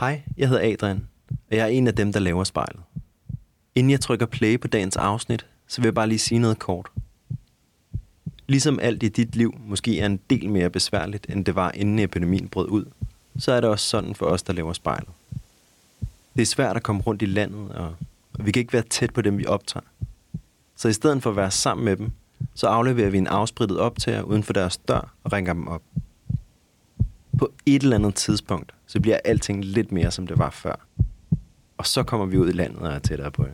Hej, jeg hedder Adrian, og jeg er en af dem, der laver spejlet. Inden jeg trykker play på dagens afsnit, så vil jeg bare lige sige noget kort. Ligesom alt i dit liv måske er en del mere besværligt, end det var inden epidemien brød ud, så er det også sådan for os, der laver spejlet. Det er svært at komme rundt i landet, og vi kan ikke være tæt på dem, vi optager. Så i stedet for at være sammen med dem, så afleverer vi en afsprittet optager uden for deres dør og ringer dem op. På et eller andet tidspunkt, så bliver alting lidt mere, som det var før. Og så kommer vi ud i landet og er tættere på jer.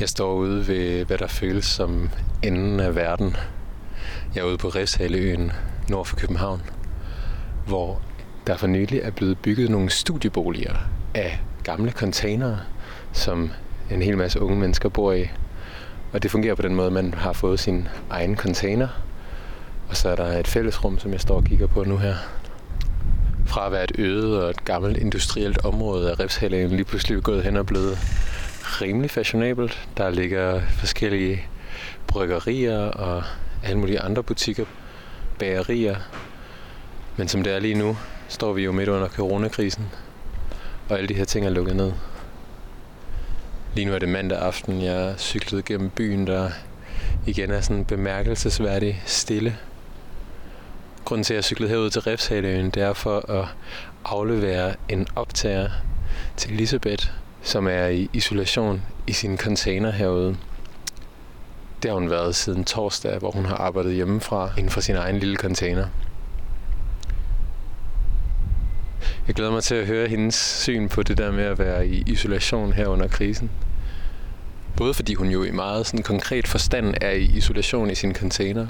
Jeg står ude ved, hvad der føles som enden af verden. Jeg er ude på Refshaleøen nord for København, hvor der for nylig er blevet bygget nogle studieboliger af gamle containere, som en hel masse unge mennesker bor i. Og det fungerer på den måde, at man har fået sin egen container, og så er der et fællesrum, som jeg står og kigger på nu her. Fra at være et øde og et gammelt industrielt område er Refshaleøen lige pludselig gået hen og blevet rimelig fashionabelt. Der ligger forskellige bryggerier og alle mulige andre butikker, bagerier. Men som det er lige nu, står vi jo midt under coronakrisen, og alle de her ting er lukket ned. Lige nu er det mandag aften, jeg cyklede gennem byen, der igen er sådan bemærkelsesværdig stille. Grunden til, at jeg cyklede herud til Refshaleøen, det er for at aflevere en optager til Elisabeth, som er i isolation i sin container herude. Det har hun været siden torsdag, hvor hun har arbejdet hjemmefra inden for sin egen lille container. Jeg glæder mig til at høre hendes syn på det der med at være i isolation her under krisen. Både fordi hun jo i meget sådan konkret forstand er i isolation i sin container,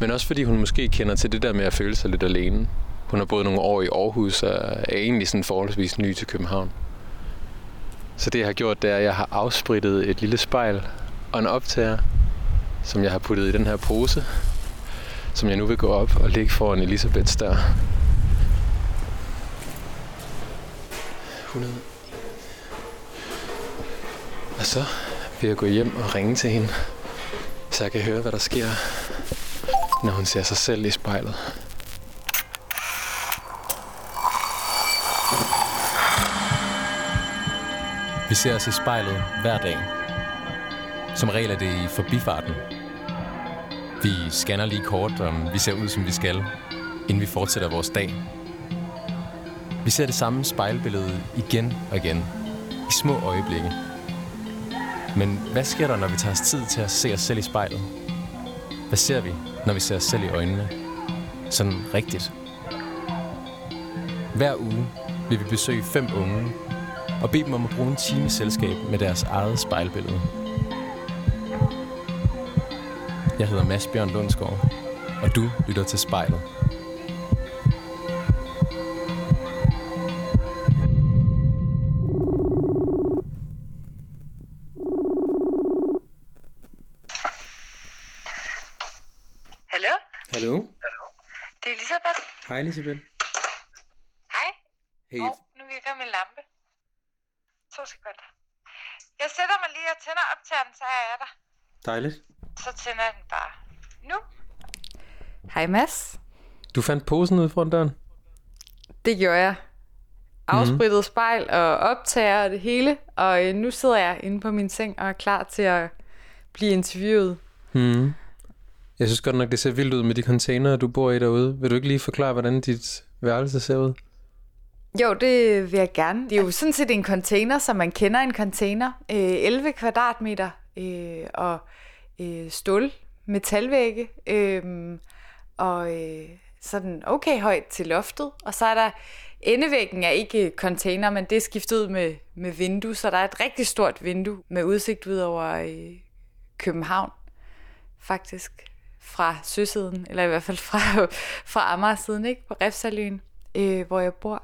men også fordi hun måske kender til det der med at føle sig lidt alene. Hun har boet nogle år i Aarhus og er egentlig sådan forholdsvis ny til København. Så det jeg har gjort, det er, at jeg har afsprittet et lille spejl og en optager, som jeg har puttet i den her pose, som jeg nu vil gå op og lægge foran Elisabeths dør. 100. Og så vil jeg gå hjem og ringe til hende, så jeg kan høre, hvad der sker, når hun ser sig selv i spejlet. Vi ser os i spejlet hver dag. Som regel er det i forbifarten. Vi scanner lige kort, om vi ser ud, som vi skal, inden vi fortsætter vores dag. Vi ser det samme spejlbillede igen og igen, i små øjeblikke. Men hvad sker der, når vi tager os tid til at se os selv i spejlet? Hvad ser vi, når vi ser os selv i øjnene? Sådan rigtigt. Hver uge vil vi besøge fem unge og bede dem om at bruge en time selskab med deres eget spejlbillede. Jeg hedder Mads Bjørn Lundsgaard, og du lytter til spejlet. Hej Elisabeth. Hej. Hey, Hov, nu virker min lampe. To sekunder. Jeg sætter mig lige og tænder optageren, så er jeg der. dejligt. Så tænder jeg den bare nu. Hej Mads. Du fandt posen ude foran døren? Det gjorde jeg. Afsprittet mm. spejl og optager og det hele. Og øh, nu sidder jeg inde på min seng og er klar til at blive interviewet. Mm. Jeg synes godt nok, det ser vildt ud med de containere, du bor i derude. Vil du ikke lige forklare, hvordan dit værelse ser ud? Jo, det vil jeg gerne. Det er jo sådan set en container, som man kender en container. Øh, 11 kvadratmeter øh, og øh, stål, metalvægge øh, og øh, sådan okay højt til loftet. Og så er der endevæggen er ikke container, men det er skiftet ud med, med vindue, så der er et rigtig stort vindue med udsigt ud over øh, København, faktisk fra søsiden, eller i hvert fald fra, fra Amager-siden, ikke? på Refsaløen, øh, hvor jeg bor.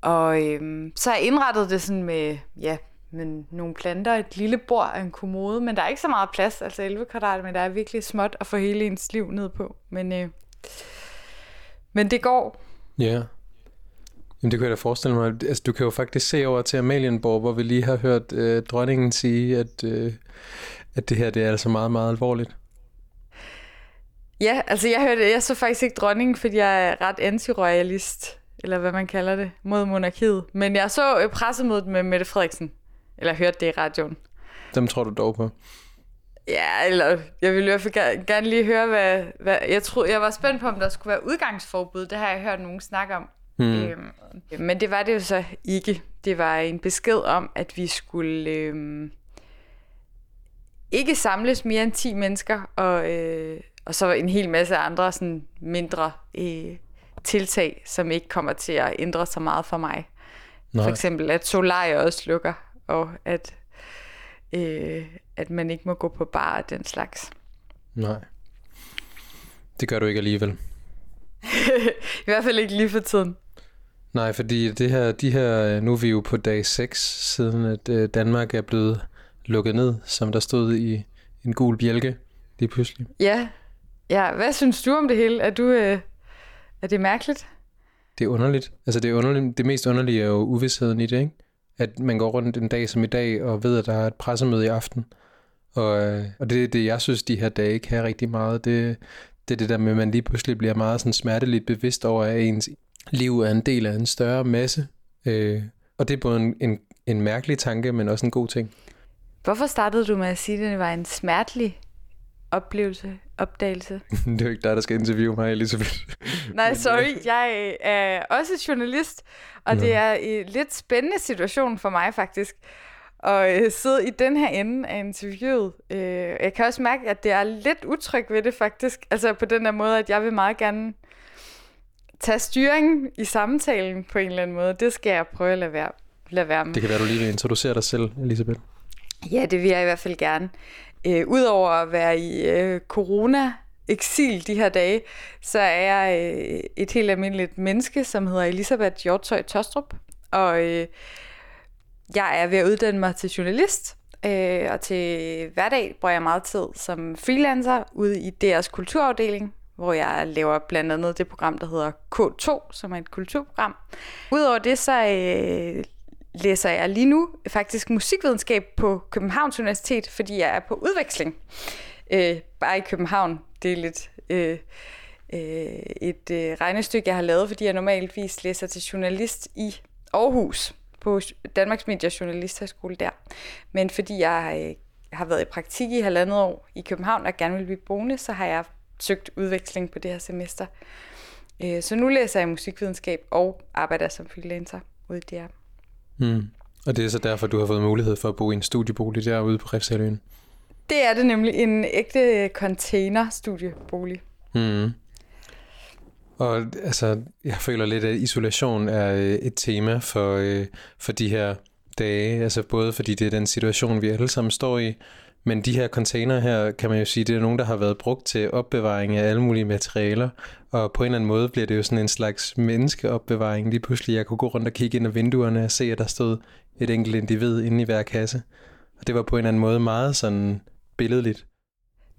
Og øh, så har jeg indrettet det sådan med, ja, med nogle planter, et lille bord og en kommode, men der er ikke så meget plads, altså 11 kvadrat, men der er virkelig småt at få hele ens liv ned på. Men, øh, men det går. Ja. Jamen det kan jeg da forestille mig. Altså, du kan jo faktisk se over til Amalienborg, hvor vi lige har hørt øh, dronningen sige, at, øh, at det her det er altså meget, meget alvorligt? Ja, altså jeg hørte, jeg så faktisk ikke dronningen, fordi jeg er ret anti-royalist, eller hvad man kalder det, mod monarkiet. Men jeg så øh, pressemødet med Mette Frederiksen, eller hørte det i radioen. Dem tror du dog på? Ja, eller jeg ville i hvert fald gerne lige høre, hvad, hvad... Jeg, troede, jeg var spændt på, om der skulle være udgangsforbud. Det har jeg hørt nogen snakke om. Hmm. Øhm, men det var det jo så ikke. Det var en besked om, at vi skulle øhm, ikke samles mere end 10 mennesker, og, øh, og så en hel masse andre sådan mindre øh, tiltag, som ikke kommer til at ændre så meget for mig. Nej. For eksempel, at Solaria også lukker, og at, øh, at man ikke må gå på bar og den slags. Nej. Det gør du ikke alligevel. I hvert fald ikke lige for tiden. Nej, fordi det her, de her, nu er vi jo på dag 6, siden at øh, Danmark er blevet lukket ned, som der stod i en gul bjælke lige pludselig. Ja, ja. hvad synes du om det hele? Er, du, øh, er det mærkeligt? Det er underligt. Altså det, er underligt. det mest underlige er jo uvidsheden i det, ikke? At man går rundt en dag som i dag og ved, at der er et pressemøde i aften. Og, øh, og det er det, jeg synes, de her dage kan rigtig meget. Det, det er det der med, at man lige pludselig bliver meget sådan smerteligt bevidst over, at ens liv er en del af en større masse. Øh, og det er både en, en, en mærkelig tanke, men også en god ting. Hvorfor startede du med at sige, at det var en smertelig oplevelse, opdagelse? det er jo ikke dig, der skal interviewe mig, Elisabeth. Nej, sorry. Jeg er også journalist, og Nå. det er en lidt spændende situation for mig faktisk at øh, sidde i den her ende af interviewet. Øh, jeg kan også mærke, at det er lidt utryg ved det faktisk. Altså på den der måde, at jeg vil meget gerne tage styring i samtalen på en eller anden måde. Det skal jeg prøve at lade være, lade være med. Det kan være, du lige vil introducere dig selv, Elisabeth. Ja, det vil jeg i hvert fald gerne. Øh, Udover at være i øh, corona eksil de her dage, så er jeg øh, et helt almindeligt menneske, som hedder Elisabeth Hjortøj Tostrup. Og øh, jeg er ved at uddanne mig til journalist, øh, og til hverdag bruger jeg meget tid som freelancer ude i deres kulturafdeling, hvor jeg laver blandt andet det program, der hedder K2, som er et kulturprogram. Udover det, så øh, læser jeg lige nu faktisk musikvidenskab på Københavns Universitet, fordi jeg er på udveksling. Øh, bare i København. Det er lidt øh, øh, et øh, regnestykke, jeg har lavet, fordi jeg normalvis læser til journalist i Aarhus på Danmarks Media Journalisthøjskole der. Men fordi jeg øh, har været i praktik i halvandet år i København og gerne vil blive boende, så har jeg søgt udveksling på det her semester. Øh, så nu læser jeg musikvidenskab og arbejder som freelancer ude i DR. Mm. Og det er så derfor, du har fået mulighed for at bo i en studiebolig derude på Refsaløen? Det er det nemlig, en ægte container-studiebolig. Mm. Og altså, jeg føler lidt, at isolation er øh, et tema for, øh, for de her dage. Altså både fordi det er den situation, vi alle sammen står i, men de her container her, kan man jo sige, det er nogen, der har været brugt til opbevaring af alle mulige materialer, og på en eller anden måde bliver det jo sådan en slags menneskeopbevaring. Lige pludselig, jeg kunne gå rundt og kigge ind ad vinduerne og se, at der stod et enkelt individ inde i hver kasse. Og det var på en eller anden måde meget sådan billedligt.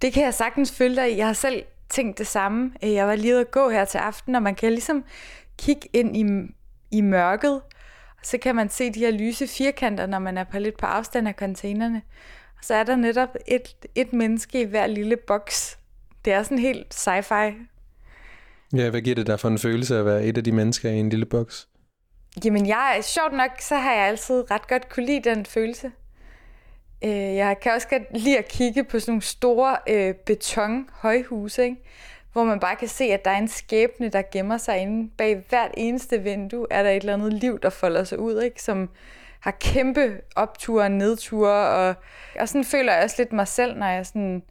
Det kan jeg sagtens følge dig i. Jeg har selv tænkt det samme. Øh, jeg var lige ude at gå her til aften, og man kan ligesom kigge ind i, i mørket, så kan man se de her lyse firkanter, når man er på lidt på afstand af containerne. Og så er der netop et, et menneske i hver lille boks. Det er sådan helt sci-fi. Ja, hvad giver det der for en følelse at være et af de mennesker i en lille boks? Jamen, jeg, sjovt nok, så har jeg altid ret godt kunne lide den følelse. Øh, jeg kan også godt lide at kigge på sådan nogle store øh, beton-højhuse, ikke? hvor man bare kan se, at der er en skæbne, der gemmer sig inde bag hvert eneste vindue. Er der et eller andet liv, der folder sig ud, ikke? som har kæmpe opture og nedture, og, og sådan føler jeg også lidt mig selv, når jeg sådan,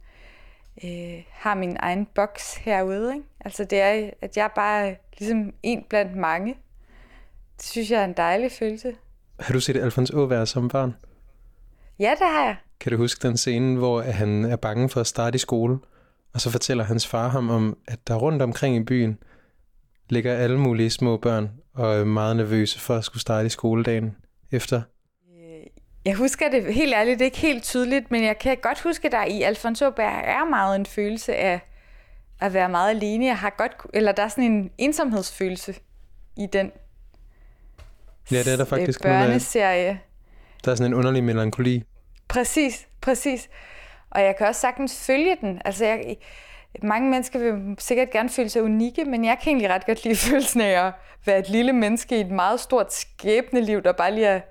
øh, har min egen boks herude. Ikke? Altså det er, at jeg bare er ligesom en blandt mange. Det synes jeg er en dejlig følelse. Har du set Alfons Åvær som barn? Ja, det har jeg. Kan du huske den scene, hvor han er bange for at starte i skole, og så fortæller hans far ham om, at der rundt omkring i byen ligger alle mulige små børn og er meget nervøse for at skulle starte i skoledagen efter? Øh, jeg husker det helt ærligt ikke helt tydeligt, men jeg kan godt huske, at der i Alfonso Berg er meget en følelse af at være meget alene. Jeg har godt, eller der er sådan en ensomhedsfølelse i den Ja, det er der faktisk. Børneserie. Der er sådan en underlig melankoli. Præcis, præcis. Og jeg kan også sagtens følge den. Altså, jeg, mange mennesker vil sikkert gerne føle sig unikke, men jeg kan egentlig ret godt lide følelsen af at være et lille menneske i et meget stort skæbneliv, der bare lige er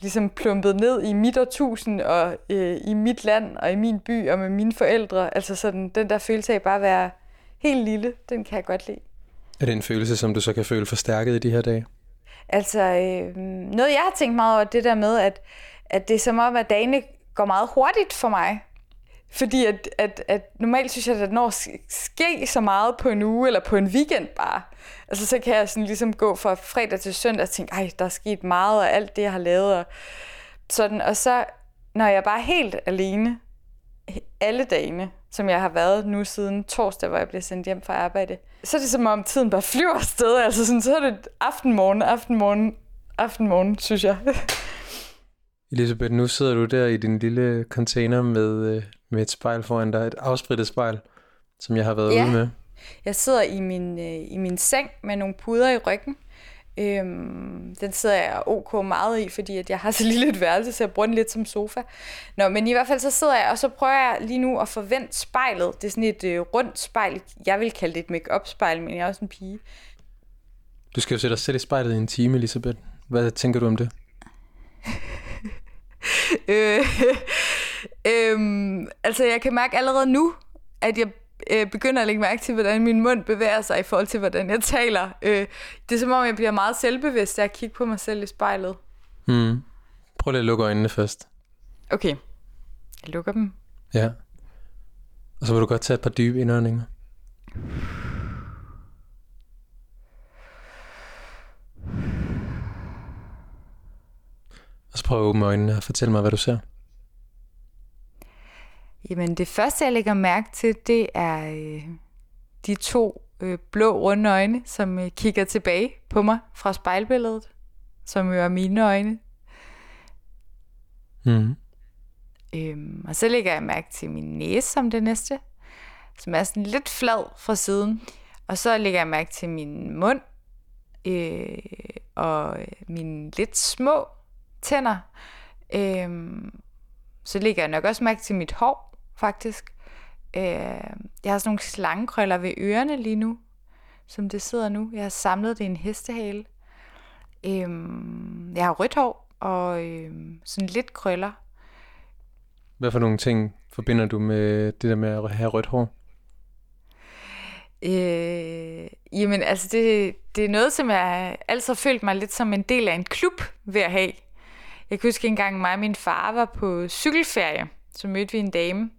ligesom plumpet ned i mit årtusind, og øh, i mit land, og i min by, og med mine forældre. Altså sådan, den der følelse af bare at være helt lille, den kan jeg godt lide. Er det en følelse, som du så kan føle forstærket i de her dage? Altså, øh, noget jeg har tænkt meget over, det der med, at, at det er som om, at dagene går meget hurtigt for mig. Fordi at, at, at normalt synes jeg, at når ske så meget på en uge, eller på en weekend bare, altså så kan jeg sådan ligesom gå fra fredag til søndag og tænke, ej, der er sket meget, og alt det, jeg har lavet, og sådan. Og så, når jeg bare er helt alene, alle dagene, som jeg har været nu siden torsdag, hvor jeg blev sendt hjem fra arbejde, så er det som om tiden bare flyver afsted. Altså sådan, så er det aften, morgen, aften, morgen, aften, morgen, synes jeg. Elisabeth, nu sidder du der i din lille container med, øh, med et spejl foran dig, et afsprittet spejl, som jeg har været ja. ude med. Jeg sidder i min, øh, i min seng med nogle puder i ryggen. Øhm, den sidder jeg ok meget i, fordi at jeg har så lille et værelse, så jeg bruger den lidt som sofa. Nå, men i hvert fald så sidder jeg, og så prøver jeg lige nu at forvente spejlet. Det er sådan et øh, rundt spejl. Jeg vil kalde det et make-up spejl, men jeg er også en pige. Du skal jo sætte dig selv i spejlet i en time, Elisabeth. Hvad tænker du om det? øh, øh, altså, jeg kan mærke allerede nu, at jeg øh, begynder at lægge mærke til, hvordan min mund bevæger sig i forhold til, hvordan jeg taler. Øh, det er som om, jeg bliver meget selvbevidst, af at kigge på mig selv i spejlet. Hmm. Prøv lige at lukke øjnene først. Okay. Jeg lukker dem. Ja. Og så vil du godt tage et par dybe indåndinger. Og så prøv at åbne øjnene og fortæl mig, hvad du ser. Jamen det første, jeg lægger mærke til, det er øh, de to øh, blå runde øjne, som øh, kigger tilbage på mig fra spejlbilledet, som jo er mine øjne. Mm. Øhm, og så lægger jeg mærke til min næse som det næste, som er sådan lidt flad fra siden. Og så lægger jeg mærke til min mund øh, og øh, mine lidt små tænder. Øhm, så lægger jeg nok også mærke til mit hår, faktisk. Øh, jeg har sådan nogle slangekrøller ved ørerne lige nu, som det sidder nu. Jeg har samlet det i en hestehale. Øhm, jeg har rødt hår og øhm, sådan lidt krøller. Hvad for nogle ting forbinder du med det der med at have rødt hår? Øh, jamen altså det, det er noget, som jeg altid har følt mig lidt som en del af en klub ved at have. Jeg kan huske engang, mig og min far var på cykelferie, så mødte vi en dame,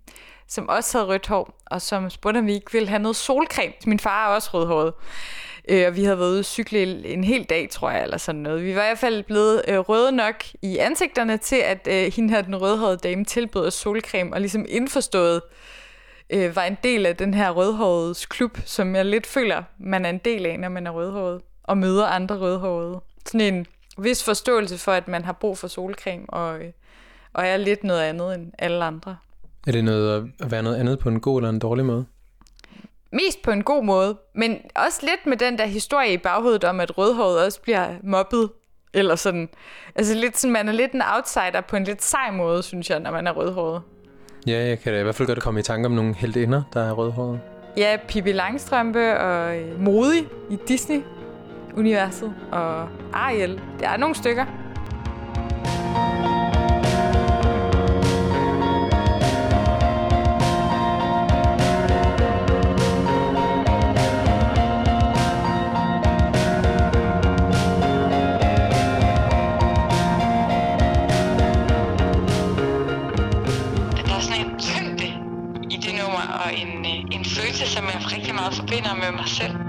som også havde rødt hår, og som spurgte, om vi ikke ville have noget solcreme. Min far er også rødhåret. Øh, og vi havde været ude at cykle en hel dag, tror jeg, eller sådan noget. Vi var i hvert fald blevet øh, røde nok i ansigterne til, at øh, hende her, den rødhårede dame, tilbød os solcreme, og ligesom indforstået øh, var en del af den her rødhåredes klub, som jeg lidt føler, man er en del af, når man er rødhåret, og møder andre rødhårede. Sådan en vis forståelse for, at man har brug for solcreme, og, øh, og er lidt noget andet end alle andre. Er det noget at være noget andet på en god eller en dårlig måde? Mest på en god måde, men også lidt med den der historie i baghovedet om, at rødhåret også bliver mobbet. Eller sådan. Altså lidt sådan, man er lidt en outsider på en lidt sej måde, synes jeg, når man er rødhåret. Ja, jeg kan da i hvert fald godt komme i tanke om nogle heldinder, der er rødhåret. Ja, Pippi Langstrømpe og øh, Modig i Disney-universet og Ariel. Der er nogle stykker. Forbinder med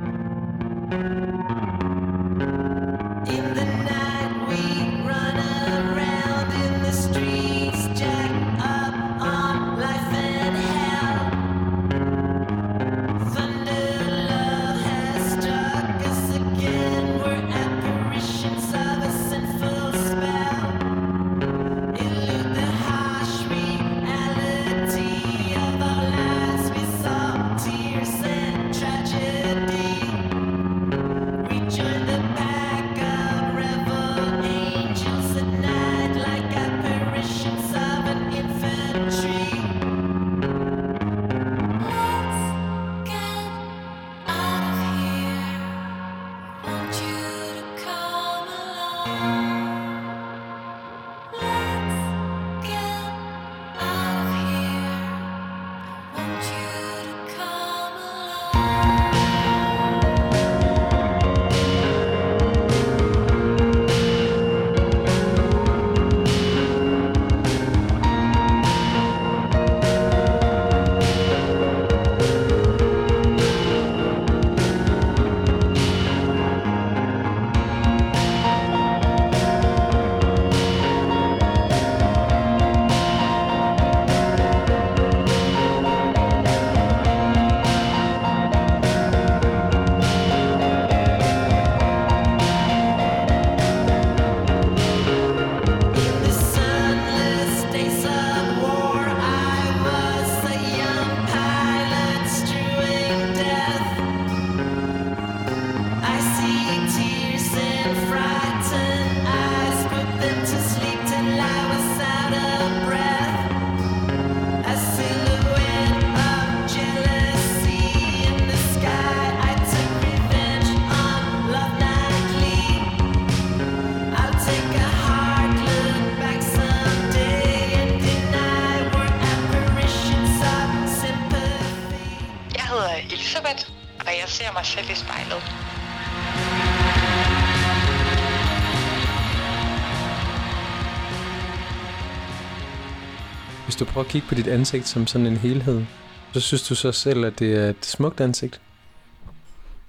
Prøver at kigge på dit ansigt som sådan en helhed, så synes du så selv, at det er et smukt ansigt?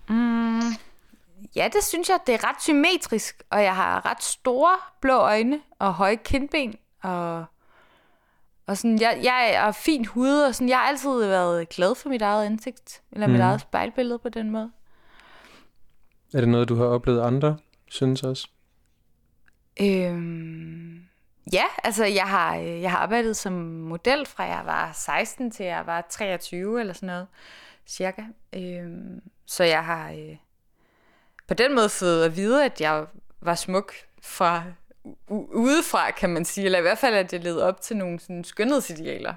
Mm, ja, det synes jeg. Det er ret symmetrisk, og jeg har ret store blå øjne og høje kindben, og, og sådan, jeg, jeg er fin hud, og sådan, jeg har altid været glad for mit eget ansigt, eller mm. mit eget spejlbillede på den måde. Er det noget, du har oplevet andre, synes også? Øhm, Ja, altså jeg har, øh, jeg har arbejdet som model fra jeg var 16 til jeg var 23 eller sådan noget, cirka. Øhm, så jeg har øh, på den måde fået at vide, at jeg var smuk fra udefra, kan man sige, eller i hvert fald, at det levede op til nogle sådan, skønhedsidealer.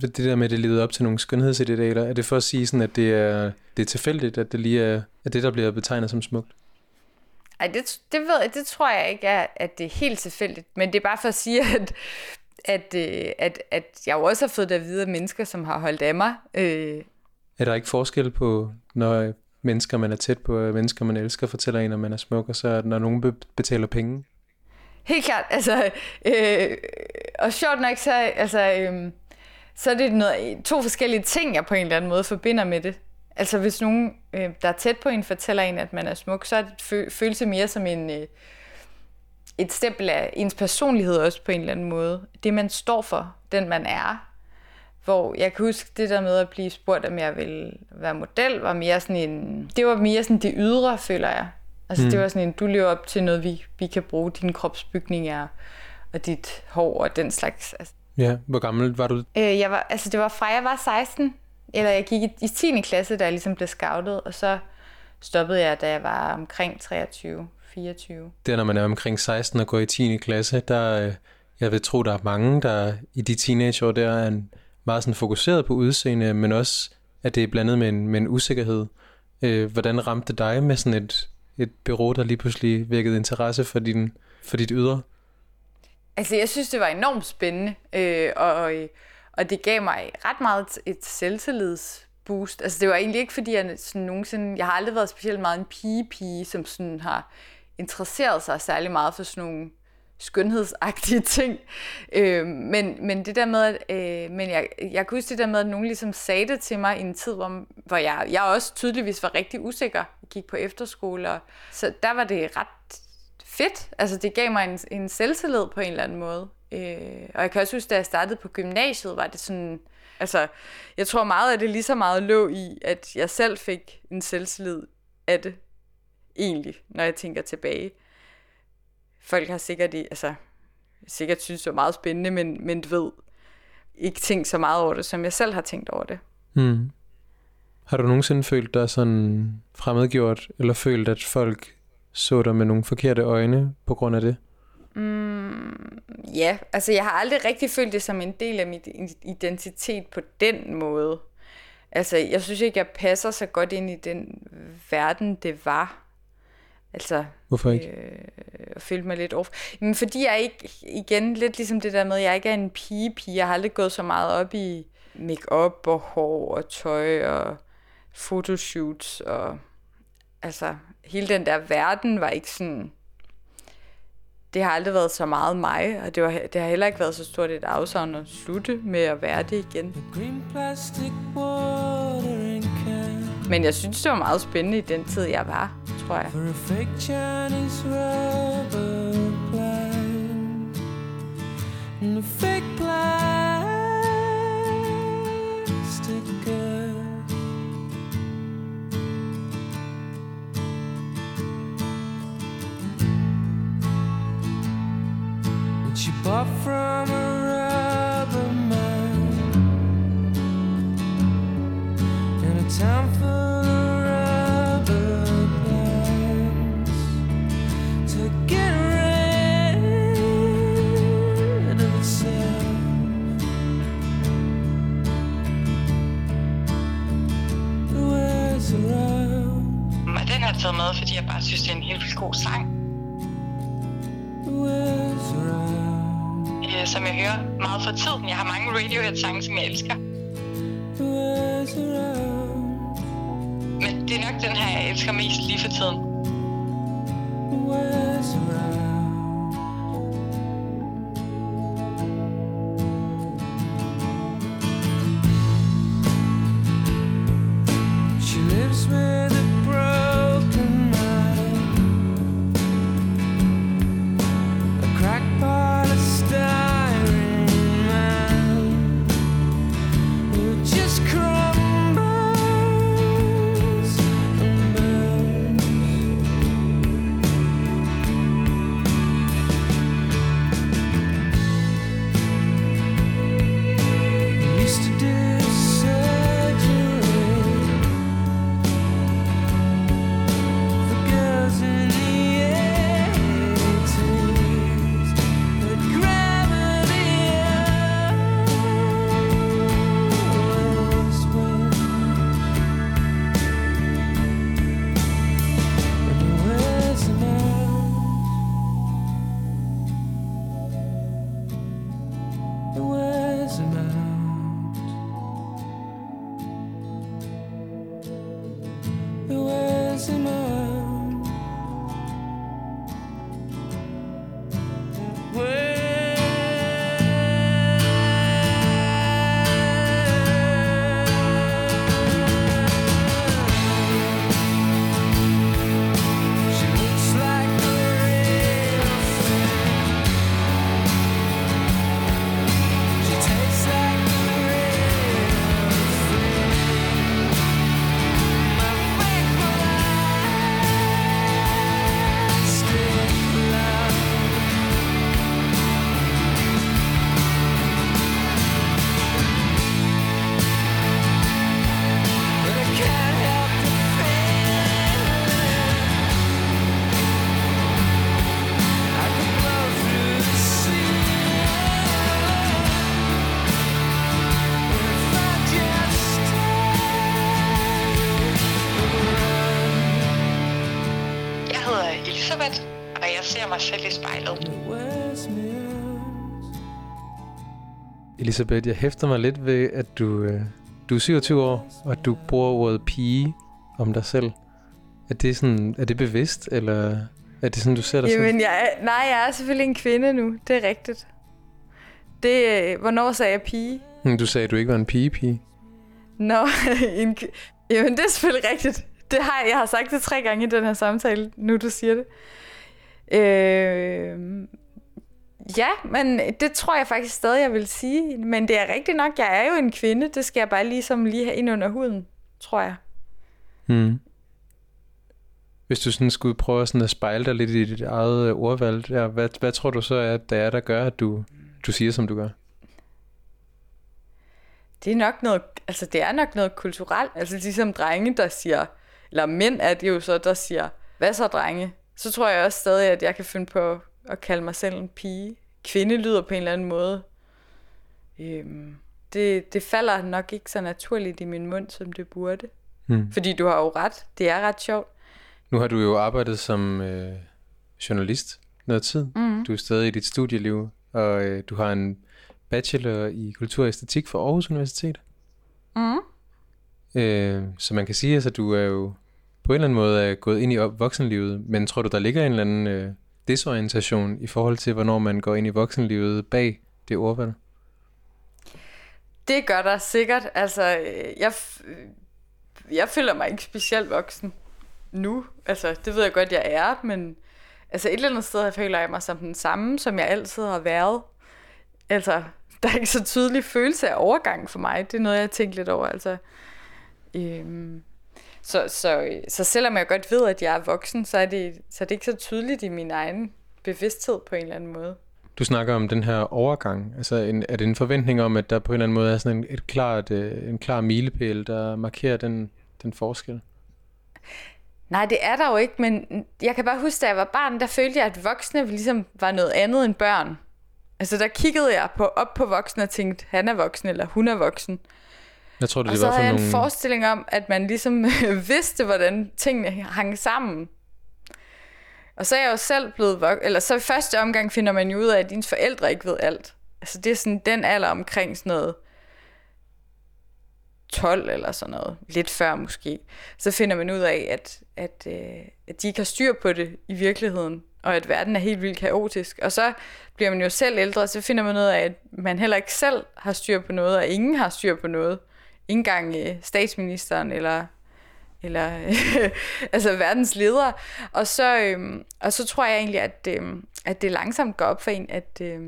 Det der med, at det levede op til nogle skønhedsidealer, er det for at sige, sådan, at det er, det er tilfældigt, at det lige er, at det, der bliver betegnet som smukt? Ej, det, det, ved jeg, det tror jeg ikke er, at det er helt tilfældigt. Men det er bare for at sige, at, at, øh, at, at jeg jo også har fået det at vide af mennesker, som har holdt af mig. Øh. Er der ikke forskel på, når mennesker, man er tæt på, mennesker, man elsker, fortæller en, at man er smuk, og så når nogen betaler penge? Helt klart. Altså, øh, og sjovt nok, så, altså, øh, så er det noget, to forskellige ting, jeg på en eller anden måde forbinder med det. Altså hvis nogen, øh, der er tæt på en, fortæller en, at man er smuk, så er det følelse mere som en, øh, et stempel af ens personlighed også på en eller anden måde. Det man står for, den man er. Hvor jeg kan huske det der med at blive spurgt, om jeg ville være model, var mere sådan en, det var mere sådan det ydre, føler jeg. Altså mm. det var sådan en, du lever op til noget, vi, vi kan bruge, din kropsbygning er, og dit hår og den slags. Altså. Ja, hvor gammel var du? Øh, jeg var, altså det var fra jeg var 16, eller jeg gik i, i 10. klasse, da jeg ligesom blev scoutet, og så stoppede jeg, da jeg var omkring 23, 24. Det er, når man er omkring 16 og går i 10. klasse, der, øh, jeg vil tro, der er mange, der i de teenageår der er en, meget sådan fokuseret på udseende, men også, at det er blandet med en, med en usikkerhed. Øh, hvordan ramte det dig med sådan et, et bureau, der lige pludselig vækkede interesse for, din, for dit ydre? Altså, jeg synes, det var enormt spændende, øh, og, og og det gav mig ret meget et selvtillidsboost. Altså det var egentlig ikke, fordi jeg sådan nogensinde... Jeg har aldrig været specielt meget en pige-pige, som sådan har interesseret sig særlig meget for sådan nogle skønhedsagtige ting. Øh, men, men det der med, at, øh, men jeg, jeg kunne huske det der med, at nogen ligesom sagde det til mig i en tid, hvor, hvor jeg, jeg også tydeligvis var rigtig usikker. Jeg gik på efterskole, og, så der var det ret fedt. Altså det gav mig en, en selvtillid på en eller anden måde. Øh, og jeg kan også huske, da jeg startede på gymnasiet, var det sådan... Altså, jeg tror meget af det lige så meget lå i, at jeg selv fik en selvtillid af det, egentlig, når jeg tænker tilbage. Folk har sikkert, altså, sikkert synes, det var meget spændende, men, men du ved, ikke tænkt så meget over det, som jeg selv har tænkt over det. Hmm. Har du nogensinde følt dig sådan fremmedgjort, eller følt, at folk så dig med nogle forkerte øjne på grund af det? Mm, ja, altså jeg har aldrig rigtig følt det som en del af mit identitet på den måde. Altså jeg synes ikke, jeg passer så godt ind i den verden, det var. Altså, Hvorfor ikke? Øh, og følte mig lidt off. Men fordi jeg ikke, igen, lidt ligesom det der med, at jeg ikke er en pige-pige. Jeg har aldrig gået så meget op i make-up og hår og tøj og fotoshoots og altså hele den der verden var ikke sådan det har aldrig været så meget mig, og det, var, det har heller ikke været så stort et afsavn at slutte med at være det igen. Men jeg synes, det var meget spændende i den tid, jeg var, tror jeg. For Which from a rubber mine in a town full taget med, fordi jeg bare synes, det er en helt vildt god sang. Øh, som jeg hører meget for tiden. Jeg har mange Radiohead-sange, som jeg elsker. Men det er nok den her, jeg elsker mest lige for tiden. used to do Elisabeth, jeg hæfter mig lidt ved, at du, øh, du er 27 år, og du bruger ordet pige om dig selv. Er det, sådan, er det bevidst, eller er det sådan, du ser dig Jamen, selv? Jeg er, nej, jeg er selvfølgelig en kvinde nu. Det er rigtigt. Det, øh, hvornår sagde jeg pige? Hmm, du sagde, at du ikke var en pige-pige. Nå, en, jamen det er selvfølgelig rigtigt. Det har, jeg har sagt det tre gange i den her samtale, nu du siger det. Øh, Ja, men det tror jeg faktisk stadig, jeg vil sige. Men det er rigtigt nok, jeg er jo en kvinde. Det skal jeg bare ligesom lige have ind under huden, tror jeg. Hmm. Hvis du sådan skulle prøve sådan at spejle dig lidt i dit eget ordvalg, ja, hvad, hvad tror du så, at det er, der gør, at du, du siger, som du gør? Det er nok noget, altså det er nok noget kulturelt. Altså ligesom drenge, der siger, eller mænd er det jo så, der siger, hvad så drenge? Så tror jeg også stadig, at jeg kan finde på at kalde mig selv en pige. Kvinde lyder på en eller anden måde. Øhm, det, det falder nok ikke så naturligt i min mund, som det burde. Mm. Fordi du har jo ret. Det er ret sjovt. Nu har du jo arbejdet som øh, journalist noget tid. Mm. Du er stadig i dit studieliv, og øh, du har en bachelor i kultur og æstetik fra Aarhus Universitet. Mm. Øh, så man kan sige, at altså, du er jo på en eller anden måde er gået ind i voksenlivet, men tror du, der ligger en eller anden øh, desorientation i forhold til, hvornår man går ind i voksenlivet bag det ordvalg? Det gør der sikkert. Altså, øh, jeg, øh, jeg føler mig ikke specielt voksen nu. Altså, det ved jeg godt, jeg er, men altså et eller andet sted føler jeg mig som den samme, som jeg altid har været. Altså, der er ikke så tydelig følelse af overgang for mig. Det er noget, jeg har tænkt lidt over. Altså, øhm, så, så, så selvom jeg godt ved, at jeg er voksen, så er, det, så er det ikke så tydeligt i min egen bevidsthed på en eller anden måde. Du snakker om den her overgang. Altså, en, er det en forventning om, at der på en eller anden måde er sådan en, et klart, øh, en klar milepæl, der markerer den, den forskel? Nej, det er der jo ikke, men jeg kan bare huske, da jeg var barn, der følte jeg, at voksne ligesom var noget andet end børn. Altså der kiggede jeg på, op på voksne og tænkte, han er voksen, eller hun er voksen. Jeg tror, det, og det så var havde jeg nogle... en forestilling om, at man ligesom vidste, hvordan tingene hang sammen. Og så er jeg jo selv blevet voksen, eller så i første omgang finder man jo ud af, at dine forældre ikke ved alt. Altså det er sådan den alder omkring sådan noget 12 eller sådan noget, lidt før måske, så finder man ud af, at, at, øh, at de ikke har styr på det i virkeligheden, og at verden er helt vildt kaotisk. Og så bliver man jo selv ældre, og så finder man ud af, at man heller ikke selv har styr på noget, og ingen har styr på noget. Ingen gang øh, statsministeren eller eller altså verdens ledere. Og så, øh, og så tror jeg egentlig, at, øh, at det langsomt går op for en, at, øh,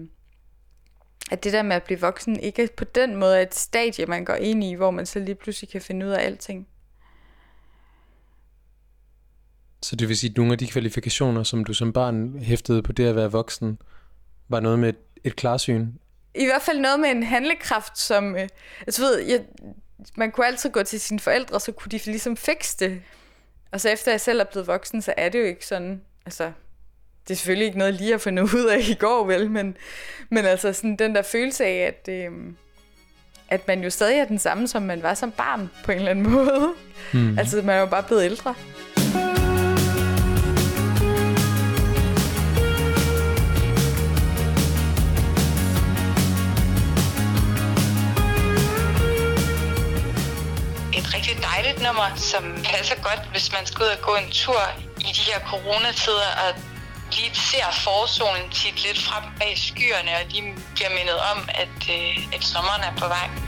at det der med at blive voksen ikke på den måde er et stadie, man går ind i, hvor man så lige pludselig kan finde ud af alting. Så det vil sige, at nogle af de kvalifikationer, som du som barn hæftede på det at være voksen, var noget med et, et klarsyn? I hvert fald noget med en handlekraft, som... Øh, altså ved, jeg, man kunne altid gå til sine forældre, så kunne de ligesom fikse det. Og så efter jeg selv er blevet voksen, så er det jo ikke sådan... Altså, det er selvfølgelig ikke noget lige at finde ud af i går, vel, men, men altså sådan den der følelse af, at, øh, at man jo stadig er den samme, som man var som barn, på en eller anden måde. Mm. Altså, man er jo bare blevet ældre. Nummer, som passer godt, hvis man skal ud og gå en tur i de her coronatider, og lige ser forsolen tit lidt frem bag skyerne, og lige bliver mindet om, at, øh, at sommeren er på vej.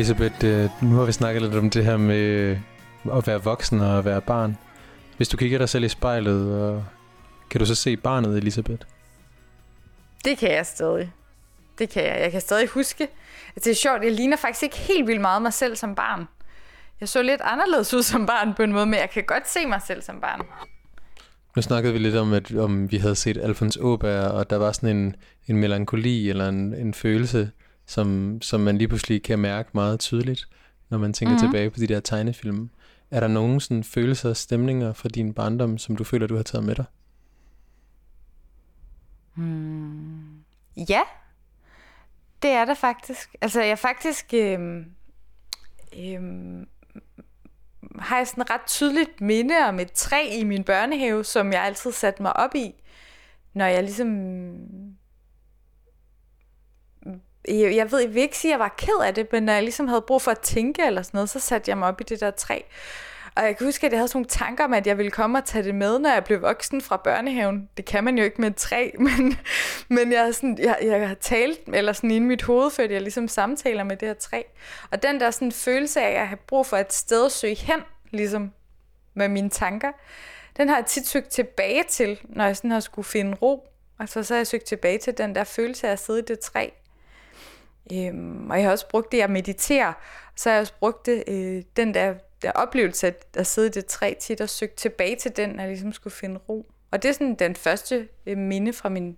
Elisabeth, øh, nu har vi snakket lidt om det her med øh, at være voksen og at være barn. Hvis du kigger dig selv i spejlet, kan du så se barnet, Elisabeth? Det kan jeg stadig. Det kan jeg. Jeg kan stadig huske. det er sjovt, jeg ligner faktisk ikke helt vildt meget mig selv som barn. Jeg så lidt anderledes ud som barn på en måde, men jeg kan godt se mig selv som barn. Nu snakkede vi lidt om, at om vi havde set Alfons Åberg, og der var sådan en, en melankoli eller en, en følelse, som, som man lige pludselig kan mærke meget tydeligt, når man tænker mm-hmm. tilbage på de der tegnefilm. Er der nogen sådan følelser og stemninger fra din barndom, som du føler, du har taget med dig? Hmm. Ja, det er der faktisk. Altså, jeg faktisk... Øh, øh, har jeg sådan ret tydeligt minde om et træ i min børnehave, som jeg altid satte mig op i, når jeg ligesom... Jeg, jeg ved, jeg vil ikke sige, at jeg var ked af det, men når jeg ligesom havde brug for at tænke eller sådan noget, så satte jeg mig op i det der træ. Og jeg kan huske, at jeg havde sådan nogle tanker om, at jeg ville komme og tage det med, når jeg blev voksen fra børnehaven. Det kan man jo ikke med et træ, men, men jeg, sådan, jeg, jeg har talt, eller sådan i mit hoved, før jeg ligesom samtaler med det her træ. Og den der sådan følelse af, at jeg har brug for et sted at søge hen, ligesom med mine tanker, den har jeg tit søgt tilbage til, når jeg sådan har skulle finde ro. Altså så har jeg søgt tilbage til den der følelse af at sidde i det træ. Øhm, og jeg har også brugt det at meditere. Så har jeg også brugt det, øh, den der der oplevelse at, at sidde i det træ tit og søge tilbage til den, jeg ligesom skulle finde ro. Og det er sådan den første øh, minde fra min...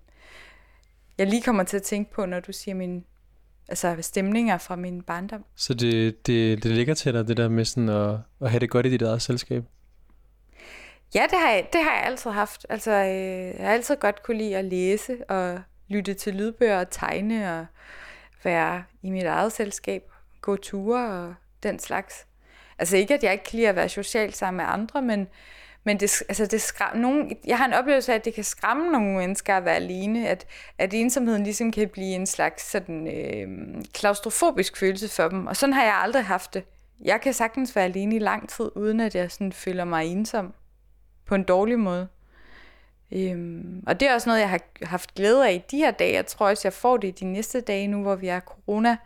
Jeg lige kommer til at tænke på, når du siger min altså stemninger fra min barndom. Så det, det, det ligger til dig, det der med sådan at, at have det godt i dit eget selskab? Ja, det har jeg, det har jeg altid haft. Altså, øh, jeg har altid godt kunne lide at læse og lytte til lydbøger og tegne og være i mit eget selskab, gå ture og den slags. Altså ikke, at jeg ikke kan lide at være socialt sammen med andre, men, men det, altså det skræm, nogen, jeg har en oplevelse af, at det kan skræmme nogle mennesker at være alene, at, at ensomheden ligesom kan blive en slags sådan, øh, klaustrofobisk følelse for dem, og sådan har jeg aldrig haft det. Jeg kan sagtens være alene i lang tid, uden at jeg sådan føler mig ensom på en dårlig måde. Øhm, og det er også noget, jeg har haft glæde af i de her dage. Jeg tror også, jeg får det i de næste dage nu, hvor vi er corona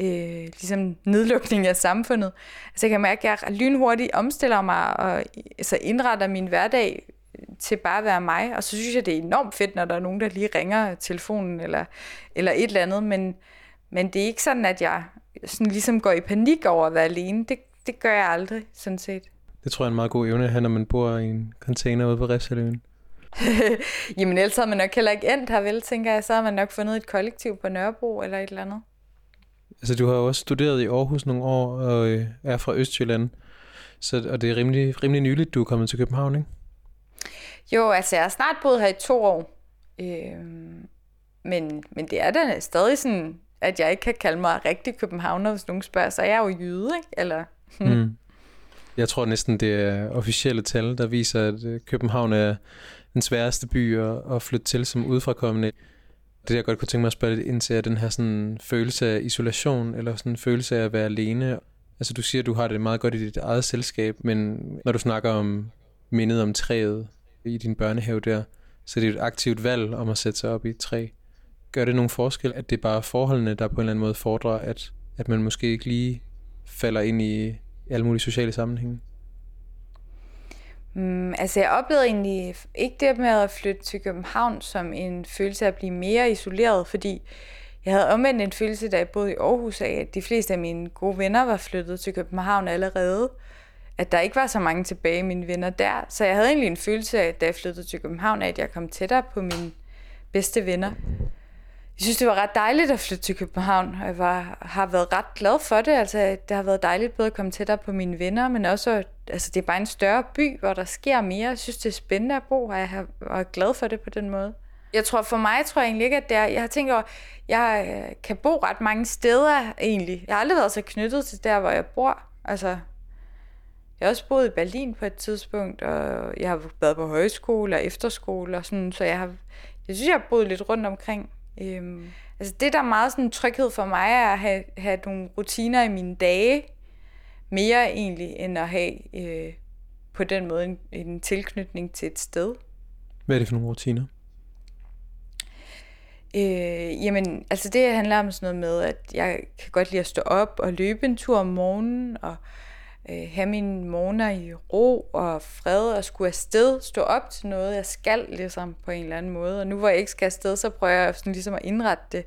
øh, ligesom nedlukning af samfundet. Altså jeg kan mærke, at jeg lynhurtigt omstiller mig og altså indretter min hverdag til bare at være mig. Og så synes jeg, det er enormt fedt, når der er nogen, der lige ringer telefonen eller, eller et eller andet. Men, men det er ikke sådan, at jeg sådan ligesom går i panik over at være alene. Det, det gør jeg aldrig, sådan set. Det tror jeg er en meget god evne at have, når man bor i en container ude på Refsaløen. Jamen ellers havde man nok heller ikke endt her, vel, tænker jeg. Så har man nok fundet et kollektiv på Nørrebro eller et eller andet. Altså, du har jo også studeret i Aarhus nogle år, og øh, er fra Østjylland. Så, og det er rimelig, rimelig nyligt, du er kommet til København, ikke? Jo, altså jeg har snart boet her i to år. Øh, men, men det er da stadig sådan, at jeg ikke kan kalde mig rigtig københavner, hvis nogen spørger, så er jeg jo jyde, ikke? Eller, mm. Jeg tror næsten, det er officielle tal, der viser, at øh, København er den sværeste by at, at flytte til som udefrakommende. Det jeg godt kunne tænke mig at spørge lidt ind til, er den her sådan følelse af isolation, eller sådan en følelse af at være alene. Altså du siger, at du har det meget godt i dit eget selskab, men når du snakker om mindet om træet i din børnehave der, så det er et aktivt valg om at sætte sig op i et træ. Gør det nogen forskel, at det er bare forholdene, der på en eller anden måde fordrer, at, at man måske ikke lige falder ind i alle mulige sociale sammenhænge? Mm, altså jeg oplevede egentlig ikke det med at flytte til København som en følelse af at blive mere isoleret, fordi jeg havde omvendt en følelse, da jeg boede i Aarhus af, at de fleste af mine gode venner var flyttet til København allerede. At der ikke var så mange tilbage mine venner der. Så jeg havde egentlig en følelse af, da jeg flyttede til København, af, at jeg kom tættere på mine bedste venner jeg synes, det var ret dejligt at flytte til København, og jeg var, har været ret glad for det. Altså, det har været dejligt både at komme tættere på mine venner, men også, altså, det er bare en større by, hvor der sker mere. Jeg synes, det er spændende at bo, og jeg har, været glad for det på den måde. Jeg tror, for mig tror jeg egentlig ikke, at det er, jeg har tænkt over, jeg øh, kan bo ret mange steder egentlig. Jeg har aldrig været så knyttet til der, hvor jeg bor. Altså, jeg har også boet i Berlin på et tidspunkt, og jeg har været på højskole og efterskole og sådan, så jeg har, jeg synes, jeg har boet lidt rundt omkring. Øhm, altså det, der er meget sådan tryghed for mig, er at have, have nogle rutiner i mine dage, mere egentlig, end at have øh, på den måde en, en tilknytning til et sted. Hvad er det for nogle rutiner? Øh, jamen, altså det handler om sådan noget med, at jeg kan godt lide at stå op og løbe en tur om morgenen, og øh, Øh, have mine morgener i ro og fred, og skulle afsted, stå op til noget, jeg skal ligesom på en eller anden måde. Og nu hvor jeg ikke skal afsted, så prøver jeg sådan ligesom at indrette det.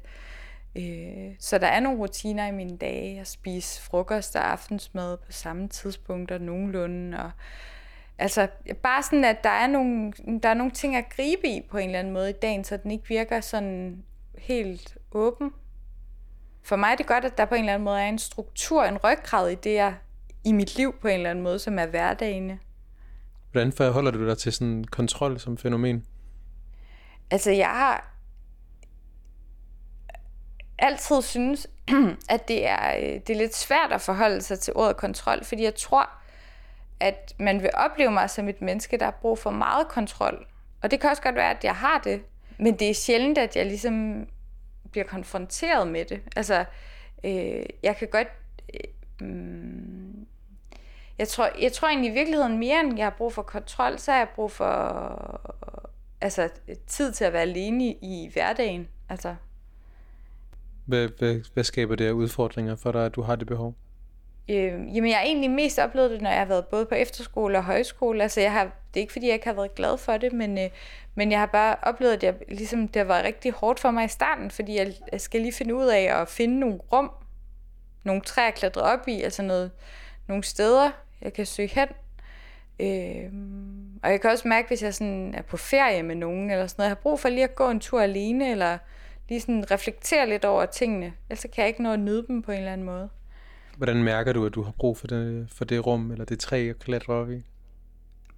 Øh, så der er nogle rutiner i mine dage. Jeg spiser frokost og aftensmad på samme tidspunkter nogenlunde, og Altså, bare sådan, at der er, nogle, der er nogle ting at gribe i på en eller anden måde i dagen, så den ikke virker sådan helt åben. For mig er det godt, at der på en eller anden måde er en struktur, en ryggrad i det, jeg i mit liv på en eller anden måde, som er hverdagene. Hvordan forholder du dig til sådan kontrol som fænomen? Altså, jeg har altid synes, at det er, øh, det er lidt svært at forholde sig til ordet kontrol, fordi jeg tror, at man vil opleve mig som et menneske, der har brug for meget kontrol. Og det kan også godt være, at jeg har det, men det er sjældent, at jeg ligesom bliver konfronteret med det. Altså, øh, jeg kan godt... Øh, mm, jeg, tror, jeg tror egentlig i virkeligheden mere, end jeg har brug for kontrol, så har jeg brug for altså, tid til at være alene i, i hverdagen. Altså. Hvad, hvad, hvad skaber det af udfordringer for dig, at du har det behov? Øh, jamen, jeg har egentlig mest oplevet det, når jeg har været både på efterskole og højskole. Altså, jeg har, det er ikke, fordi jeg ikke har været glad for det, men, øh, men jeg har bare oplevet, at jeg, ligesom, det har været rigtig hårdt for mig i starten, fordi jeg, jeg skal lige finde ud af at finde nogle rum, nogle træer at klatre op i, altså noget, nogle steder, jeg kan søge hen. Øh, og jeg kan også mærke, hvis jeg sådan er på ferie med nogen, eller sådan noget, jeg har brug for lige at gå en tur alene, eller lige sådan reflektere lidt over tingene, ellers kan jeg ikke nå at nyde dem på en eller anden måde. Hvordan mærker du, at du har brug for det, for det rum, eller det træ at klatre op i?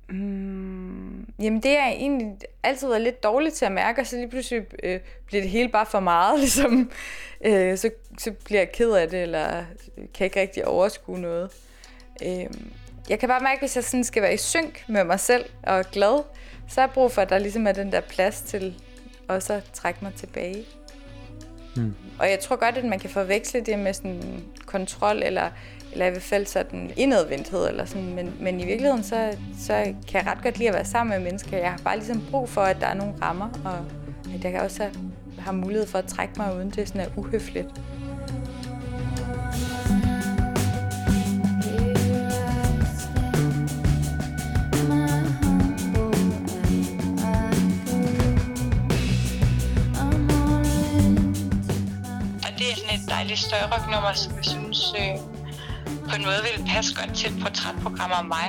Mm, jamen det er egentlig altid været lidt dårligt til at mærke, og så lige pludselig øh, bliver det hele bare for meget, ligesom, øh, så, så bliver jeg ked af det, eller kan ikke rigtig overskue noget. Øh, jeg kan bare mærke, hvis jeg sådan skal være i synk med mig selv og glad, så har jeg brug for, at der ligesom er den der plads til også at trække mig tilbage. Mm. Og jeg tror godt, at man kan forveksle det med sådan kontrol, eller, eller i hvert fald sådan indadvendthed, eller sådan. Men, men i virkeligheden, så, så kan jeg ret godt lide at være sammen med mennesker. Jeg har bare ligesom brug for, at der er nogle rammer, og at jeg også have, har mulighed for at trække mig, uden det sådan er uhøfligt. Dejligt støjrocknummer, som jeg synes øh, på en måde vil passe godt til et portrætprogram om mig.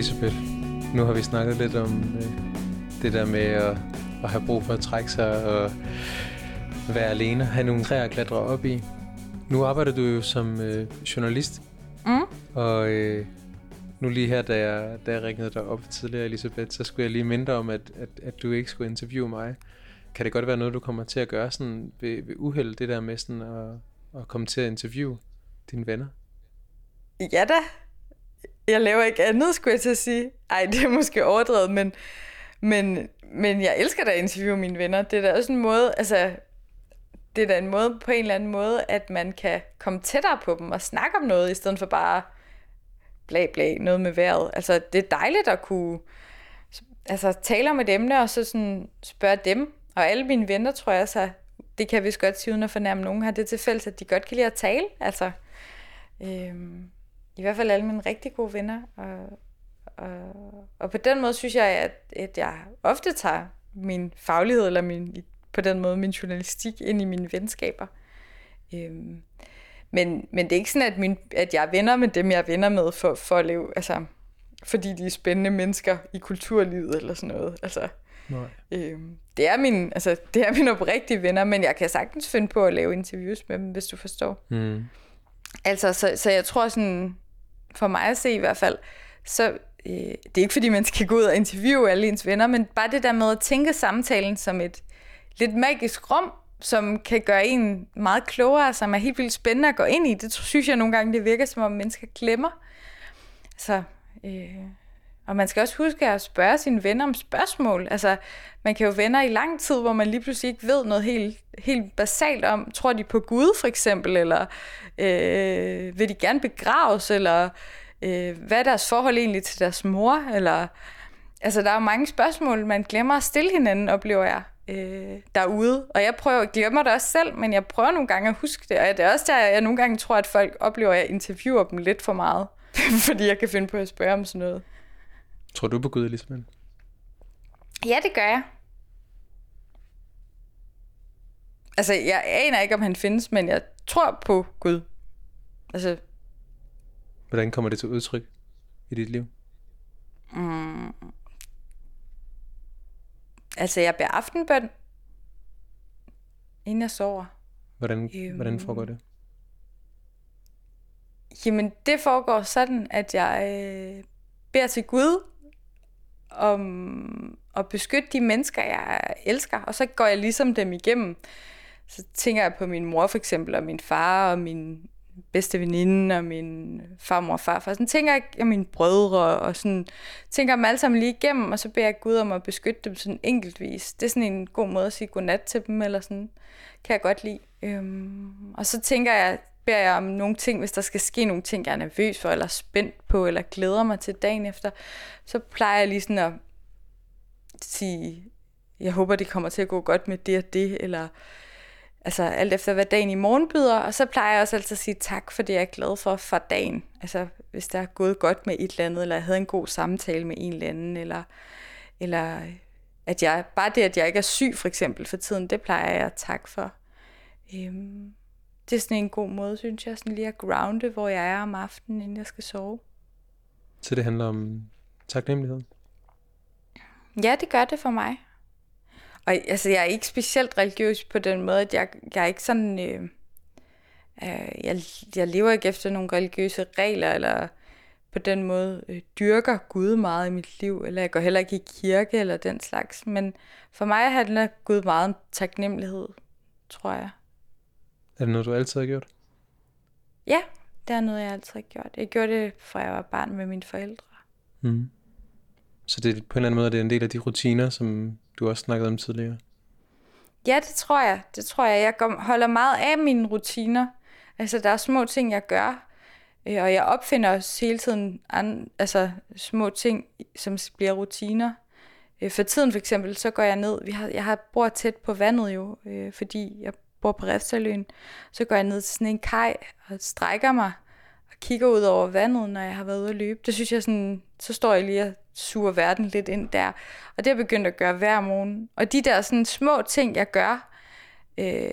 Elisabeth. Nu har vi snakket lidt om øh, det der med at, at have brug for at trække sig og være alene, have nogle træer at klatre op i. Nu arbejder du jo som øh, journalist, mm. og øh, nu lige her, da jeg, da jeg ringede dig op tidligere, Elisabeth, så skulle jeg lige mindre om, at, at, at du ikke skulle interviewe mig. Kan det godt være noget, du kommer til at gøre sådan ved, ved uheld, det der med sådan at, at komme til at interviewe dine venner? Ja da, jeg laver ikke andet, skulle jeg til at sige. Ej, det er måske overdrevet, men, men, men jeg elsker da at interviewe mine venner. Det er da også en måde, altså, det er da en måde på en eller anden måde, at man kan komme tættere på dem og snakke om noget, i stedet for bare bla bla, noget med vejret. Altså, det er dejligt at kunne altså, tale om et emne, og så sådan spørge dem. Og alle mine venner, tror jeg, så det kan vi godt sige, uden at fornærme nogen, har det til fælles, at de godt kan lide at tale. Altså, øhm, i hvert fald alle mine rigtig gode venner. Og, og, og på den måde synes jeg, at, at jeg ofte tager min faglighed, eller min, på den måde min journalistik, ind i mine venskaber. Øhm, men, men det er ikke sådan, at, min, at jeg er venner med dem, jeg er venner med, for, for at leve, altså, fordi de er spændende mennesker i kulturlivet, eller sådan noget. Altså, Nej. Øhm, det, er min, altså, det er mine oprigtige venner, men jeg kan sagtens finde på at lave interviews med dem, hvis du forstår. Mm. Altså, så, så jeg tror sådan, for mig at se i hvert fald, så øh, det er ikke fordi, man skal gå ud og interviewe alle ens venner, men bare det der med at tænke samtalen som et lidt magisk rum, som kan gøre en meget klogere, som er helt vildt spændende at gå ind i. Det synes jeg nogle gange, det virker som om mennesker glemmer. Så, øh, og man skal også huske at spørge sine venner om spørgsmål. Altså, man kan jo venner i lang tid, hvor man lige pludselig ikke ved noget helt, helt basalt om. Tror de på Gud for eksempel, eller øh, vil de gerne begraves, eller øh, hvad er deres forhold egentlig til deres mor, eller... Altså, der er jo mange spørgsmål, man glemmer at stille hinanden, oplever jeg øh, derude. Og jeg prøver, glemmer det også selv, men jeg prøver nogle gange at huske det. Og det er også der, jeg nogle gange tror, at folk oplever, at jeg interviewer dem lidt for meget. fordi jeg kan finde på at spørge om sådan noget. Tror du på Gud, Elisabeth? Ja, det gør jeg. Altså, jeg aner ikke, om han findes, men jeg tror på Gud. Altså... Hvordan kommer det til udtryk i dit liv? Mm, Altså, jeg beder aftenbøn, inden jeg sover. Hvordan, øhm, hvordan foregår det? Jamen, det foregår sådan, at jeg øh, beder til Gud om at beskytte de mennesker, jeg elsker, og så går jeg ligesom dem igennem. Så tænker jeg på min mor for eksempel, og min far, og min bedste veninde og min farmor og farfar. Sådan tænker jeg på mine brødre og sådan tænker dem alle sammen lige igennem, og så beder jeg Gud om at beskytte dem sådan enkeltvis. Det er sådan en god måde at sige godnat til dem, eller sådan. Kan jeg godt lide. Øhm, og så tænker jeg, beder jeg om nogle ting, hvis der skal ske nogle ting, jeg er nervøs for, eller spændt på, eller glæder mig til dagen efter, så plejer jeg lige sådan at sige, jeg håber, det kommer til at gå godt med det og det, eller altså alt efter hvad dagen i morgen byder, og så plejer jeg også altid at sige tak for det, jeg er glad for for dagen. Altså hvis der er gået godt med et eller andet, eller jeg havde en god samtale med en eller anden, eller, eller at jeg, bare det, at jeg ikke er syg for eksempel for tiden, det plejer jeg at tak for. Øhm, det er sådan en god måde, synes jeg, sådan lige at grounde, hvor jeg er om aftenen, inden jeg skal sove. Så det handler om taknemmelighed? Ja, det gør det for mig. Og altså, jeg er ikke specielt religiøs på den måde, at jeg, jeg er ikke sådan... Øh, øh, jeg, jeg lever ikke efter nogle religiøse regler, eller på den måde øh, dyrker Gud meget i mit liv, eller jeg går heller ikke i kirke eller den slags. Men for mig handler Gud meget om taknemmelighed, tror jeg. Er det noget, du altid har gjort? Ja, det er noget, jeg altid har gjort. Jeg gjorde det, fra jeg var barn med mine forældre. Mm. Så det på en eller anden måde det er en del af de rutiner, som du også snakkede om tidligere? Ja, det tror jeg. Det tror jeg. Jeg holder meget af mine rutiner. Altså, der er små ting, jeg gør. Øh, og jeg opfinder også hele tiden an, altså, små ting, som bliver rutiner. Øh, for tiden for eksempel, så går jeg ned. Vi har, jeg har bor tæt på vandet jo, øh, fordi jeg bor på Refsaløen. Så går jeg ned til sådan en kaj og strækker mig og kigger ud over vandet, når jeg har været ude at løbe. Det synes jeg sådan, så står jeg lige og suger verden lidt ind der. Og det har jeg begyndt at gøre hver morgen. Og de der sådan små ting, jeg gør, øh,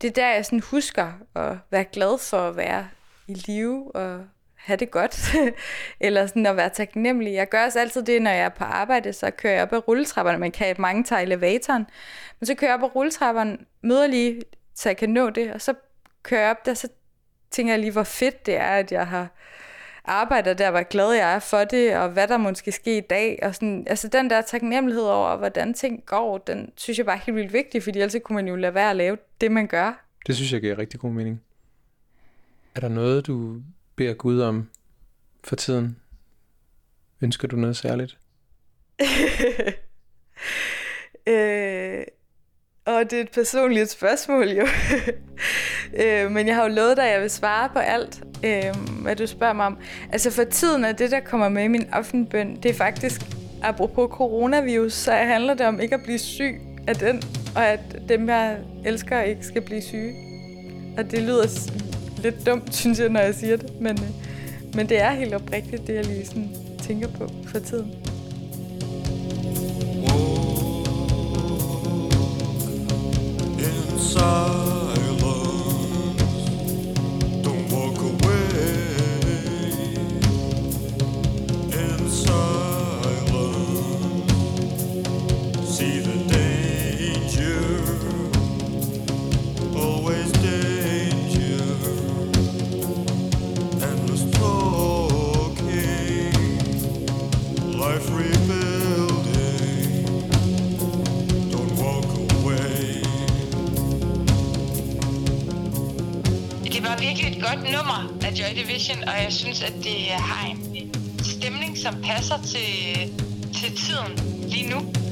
det er der, jeg sådan husker at være glad for at være i live og have det godt, eller sådan at være taknemmelig. Jeg gør også altid det, når jeg er på arbejde, så kører jeg op ad rulletrapperne. Man kan mange tage elevatoren, men så kører jeg op ad rulletrapperne, møder lige, så jeg kan nå det, og så kører jeg op der, så tænker jeg lige, hvor fedt det er, at jeg har arbejder der, hvor glad jeg er for det, og hvad der måske ske i dag. Og sådan, altså den der taknemmelighed over, hvordan ting går, den synes jeg bare er helt vildt vigtig, fordi ellers kunne man jo lade være at lave det, man gør. Det synes jeg giver rigtig god mening. Er der noget, du beder Gud om for tiden? Ønsker du noget særligt? øh, og det er et personligt spørgsmål jo. øh, men jeg har jo lovet dig, at jeg vil svare på alt, øh, hvad du spørger mig om. Altså for tiden er det, der kommer med i min aftenbøn, det er faktisk, apropos coronavirus, så handler det om ikke at blive syg af den, og at dem, jeg elsker, ikke skal blive syge. Og det lyder lidt dumt, synes jeg, når jeg siger det. Men, øh, men det er helt oprigtigt, det jeg lige sådan tænker på for tiden. Inside. Vision, og jeg synes, at det har en stemning, som passer til, til tiden lige nu.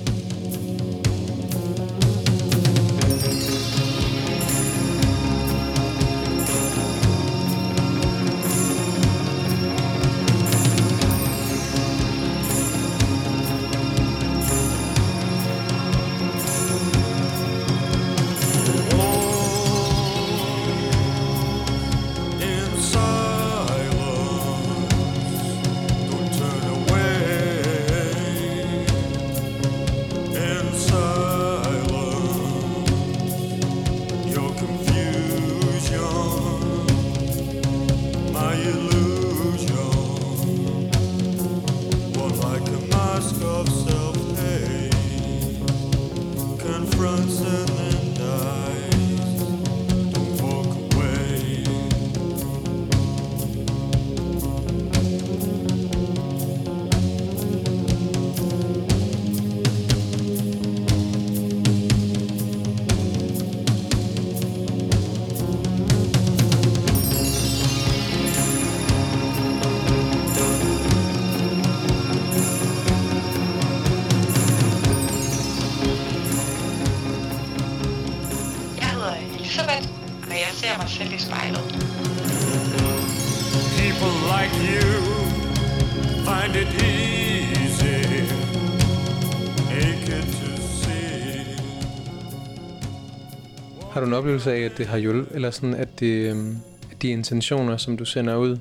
En oplevelse af, at det har hjulpet, eller sådan, at, det, øhm, at de intentioner, som du sender ud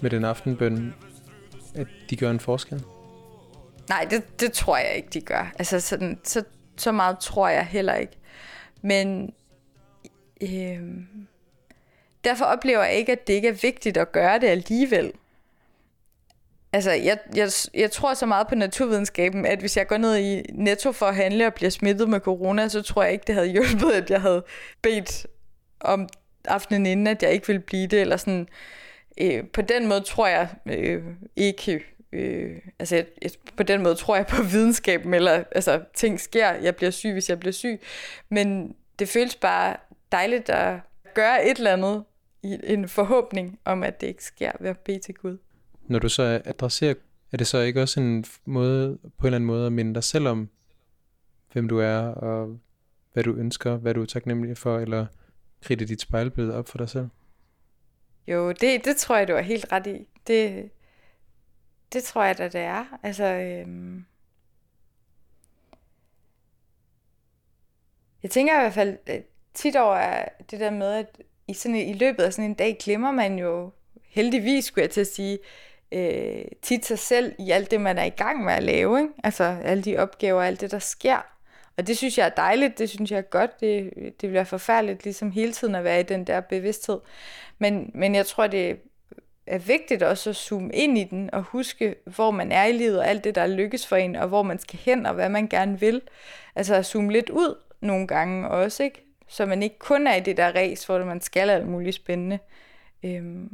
med den aftenbøn, at de gør en forskel? Nej, det, det tror jeg ikke, de gør. Altså, sådan, så, så meget tror jeg heller ikke. Men øh, derfor oplever jeg ikke, at det ikke er vigtigt at gøre det alligevel. Altså, jeg, jeg, jeg tror så meget på naturvidenskaben, at hvis jeg går ned i Netto for at handle og bliver smittet med corona, så tror jeg ikke, det havde hjulpet, at jeg havde bedt om aftenen inden, at jeg ikke ville blive det, eller sådan. Øh, på den måde tror jeg øh, ikke, øh, altså jeg, jeg, på den måde tror jeg på videnskaben, eller altså ting sker, jeg bliver syg, hvis jeg bliver syg, men det føles bare dejligt at gøre et eller andet i en forhåbning om, at det ikke sker ved at bede til Gud. Når du så adresserer, er det så ikke også en måde, på en eller anden måde at minde dig selv om, hvem du er, og hvad du ønsker, hvad du er taknemmelig for, eller kridte dit spejlbillede op for dig selv? Jo, det, det tror jeg, du er helt ret i. Det, det tror jeg da, det er. Altså, øhm, jeg tænker i hvert fald øh, tit over det der med, at i, sådan, i løbet af sådan en dag glemmer man jo heldigvis, skulle jeg til at sige, øh, tit sig selv i alt det, man er i gang med at lave. Ikke? Altså alle de opgaver, alt det, der sker. Og det synes jeg er dejligt, det synes jeg er godt. Det, det bliver forfærdeligt ligesom hele tiden at være i den der bevidsthed. Men, men jeg tror, det er vigtigt også at zoome ind i den og huske, hvor man er i livet og alt det, der lykkes for en, og hvor man skal hen og hvad man gerne vil. Altså at zoome lidt ud nogle gange også, ikke? Så man ikke kun er i det der race, hvor man skal alt muligt spændende. Øhm,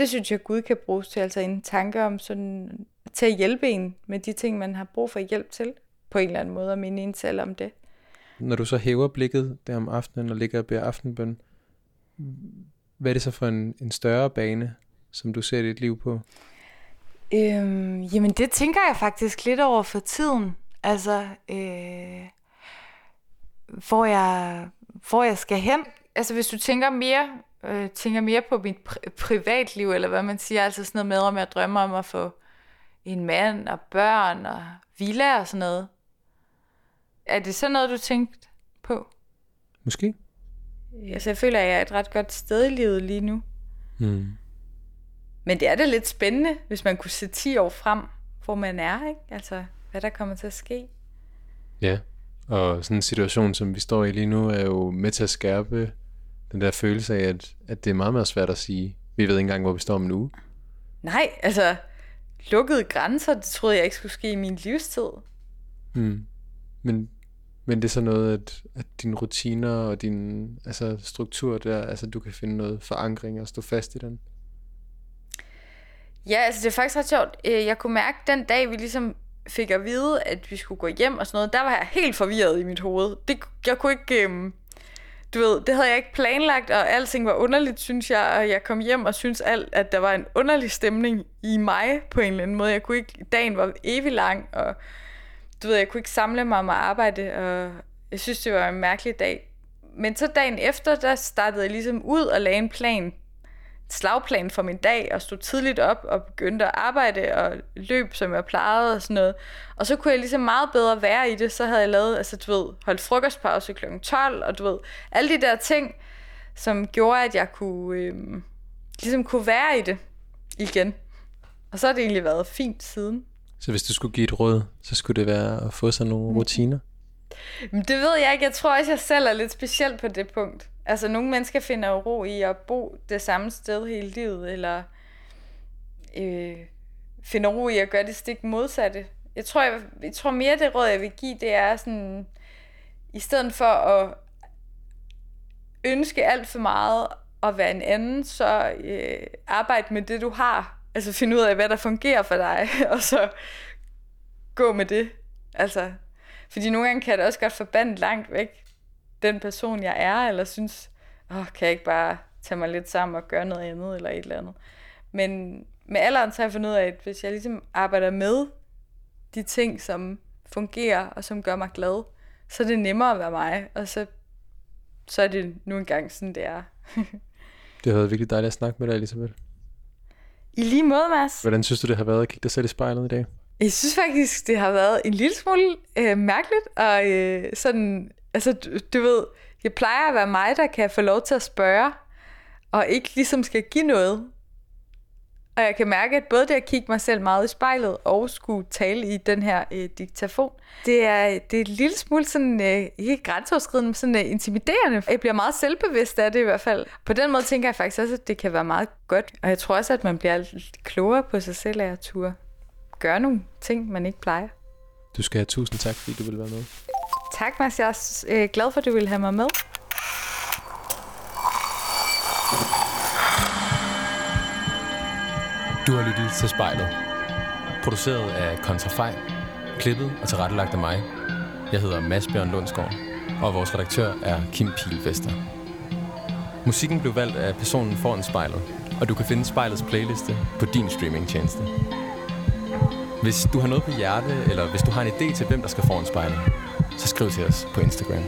det synes jeg, Gud kan bruges til, altså en tanke om sådan, til at hjælpe en med de ting, man har brug for hjælp til, på en eller anden måde, og minde en selv om det. Når du så hæver blikket der om aftenen og ligger og beder aftenbøn, hvad er det så for en, en større bane, som du ser dit liv på? Øhm, jamen det tænker jeg faktisk lidt over for tiden. Altså, øh, hvor, jeg, hvor jeg skal hen. Altså hvis du tænker mere øh, tænker mere på mit pri- privatliv, eller hvad man siger, altså sådan noget med, om jeg drømmer om at få en mand og børn og villa og sådan noget. Er det sådan noget, du tænkte på? Måske. Altså, jeg føler, at jeg er et ret godt sted i livet lige nu. Mm. Men det er da lidt spændende, hvis man kunne se 10 år frem, hvor man er, ikke? Altså, hvad der kommer til at ske. Ja, Og sådan en situation, som vi står i lige nu, er jo med til at skærpe den der følelse af, at, at det er meget meget svært at sige. Vi ved ikke engang, hvor vi står om en uge. Nej, altså, lukkede grænser, det troede jeg ikke skulle ske i min livstid. Mm. Men, men det er så noget, at, at dine rutiner og din altså, struktur der, altså du kan finde noget forankring og stå fast i den. Ja, altså det er faktisk ret sjovt. Øh, jeg kunne mærke den dag, vi ligesom fik at vide, at vi skulle gå hjem og sådan noget, der var jeg helt forvirret i mit hoved. Det, jeg kunne ikke... Øhm, du ved, det havde jeg ikke planlagt, og alting var underligt, synes jeg, og jeg kom hjem og synes alt, at der var en underlig stemning i mig på en eller anden måde. Jeg kunne ikke, dagen var evig lang, og du ved, jeg kunne ikke samle mig om at arbejde, og jeg synes, det var en mærkelig dag. Men så dagen efter, der startede jeg ligesom ud og lagde en plan slagplan for min dag, og stod tidligt op og begyndte at arbejde og løb, som jeg plejede og sådan noget. Og så kunne jeg ligesom meget bedre være i det. Så havde jeg lavet, altså du ved, holdt frokostpause kl. 12, og du ved, alle de der ting, som gjorde, at jeg kunne, øh, ligesom kunne være i det igen. Og så har det egentlig været fint siden. Så hvis du skulle give et råd, så skulle det være at få sig nogle rutiner? Men det ved jeg ikke. Jeg tror også, jeg selv er lidt speciel på det punkt. Altså, nogle mennesker finder jo ro i at bo det samme sted hele livet, eller øh, finder ro i at gøre det stik modsatte. Jeg tror, jeg, jeg tror mere, det råd, jeg vil give, det er sådan, i stedet for at ønske alt for meget at være en anden, så øh, arbejde med det, du har. Altså finde ud af, hvad der fungerer for dig, og så gå med det. Altså, fordi nogle gange kan det også godt forbande langt væk den person, jeg er, eller synes, åh, kan jeg ikke bare tage mig lidt sammen og gøre noget andet, eller et eller andet. Men med alderen så har jeg fundet ud af, at hvis jeg ligesom arbejder med de ting, som fungerer, og som gør mig glad, så er det nemmere at være mig, og så, så er det nu engang sådan, det er. det har været virkelig dejligt at snakke med dig, Elisabeth. I lige måde, Mads. Hvordan synes du, det har været at kigge dig selv i spejlet i dag? Jeg synes faktisk, det har været en lille smule øh, mærkeligt, og øh, sådan, altså du, du ved, jeg plejer at være mig, der kan få lov til at spørge, og ikke ligesom skal give noget. Og jeg kan mærke, at både det at kigge mig selv meget i spejlet, og skulle tale i den her øh, diktafon, det er, det er et lille smule sådan, øh, ikke grænseoverskridende, men sådan øh, intimiderende. Jeg bliver meget selvbevidst af det i hvert fald. På den måde tænker jeg faktisk også, at det kan være meget godt. Og jeg tror også, at man bliver lidt klogere på sig selv af at turde gøre nogle ting, man ikke plejer. Du skal have tusind tak, fordi du vil være med. Tak, Mads. Jeg er øh, glad for, at du vil have mig med. Du har lyttet til Spejlet. Produceret af Kontrafej. Klippet og tilrettelagt af mig. Jeg hedder Mads Bjørn Lundsgaard, og vores redaktør er Kim Pilvester. Musikken blev valgt af personen foran spejlet, og du kan finde spejlets playliste på din streamingtjeneste. Hvis du har noget på hjerte, eller hvis du har en idé til, hvem der skal foran spejlet, så skriv til os på Instagram.